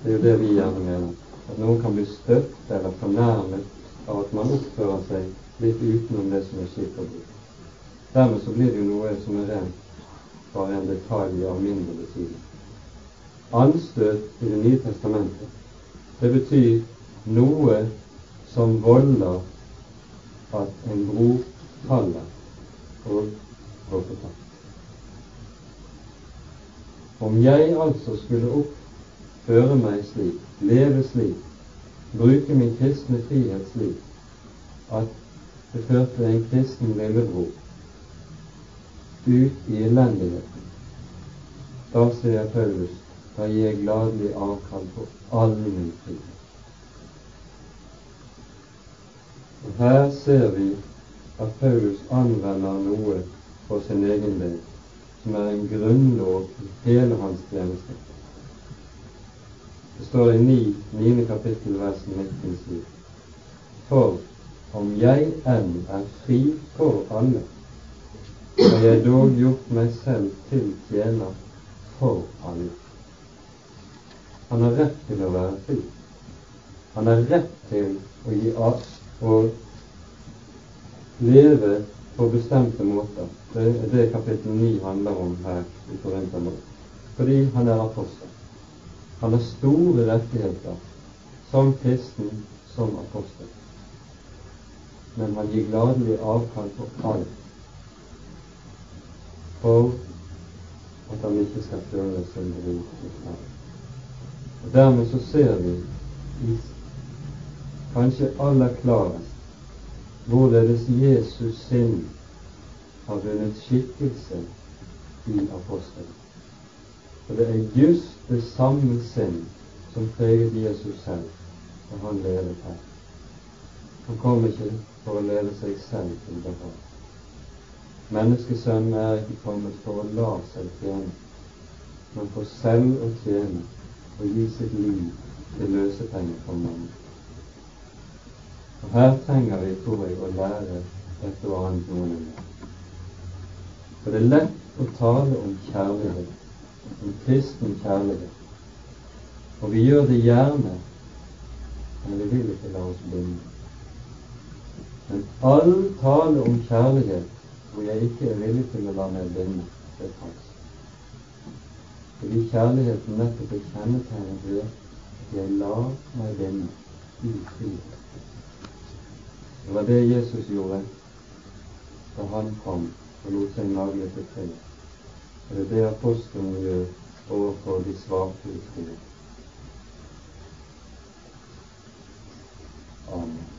Det er jo det vi gjerne mener. At noen kan bli støtt eller fornærmet av at man oppfører seg litt utenom det som er skikk og bruk. Dermed så blir det jo noe som er rent bare en detalj av mindre betydning. Anstøt i Det nye testamentet, det betyr noe som volder at en bror faller og går på tapt. Om jeg altså skulle oppføre meg slik, leve slik, bruke min kristne frihet slik, at det førte en kristen lillebror ut i elendigheten. Da ser jeg Paulus, da gir jeg gladelig avkall på all min frihet. Og Her ser vi at Paulus anvender noe for sin egen del, som er en grunnlov i hele hans tjeneste. Det står i 9, 9. kapittel, vers 19 sier For om jeg enn er fri for alle, har jeg dog gjort meg selv til tjener for alle. Han har rett til å være fri. Han har rett til å gi av og leve på bestemte måter. Det er det kapittel 9 handler om her i Korinterbrevet. Fordi han er apostel. Han har store rettigheter som kristen, som apostel. Men han gir gladelig avkall på alt for at han ikke skal føle sin bror til ferd. Og Dermed så ser vi i kanskje aller klarest hvorledes Jesus sinn har vunnet skikkelse i apostelen. For det er just det samme sinn som preget Jesus selv da han levet her. Han kom ikke for å leve seg selv til behag. Menneskesønnen er ikke kommet for å la seg tjene, men for selv å tjene og gi sitt liv til løsepenger for mange. Og her trenger vi, tror jeg, å lære et og annet noen ganger. For det er lett å tale om kjærlighet, om kristen kjærlighet. Og vi gjør det gjerne, men vi vil ikke la oss binde. Men all tale om kjærlighet hvor jeg ikke er villig til å la meg binde til falsk. Fordi kjærligheten nettopp er kjennetegnet ved at jeg lar meg binde i frihet. Det var det Jesus gjorde da han kom og lot seg nagle til tre. Og det er det apostelen gjør overfor de svake i troen. Amen.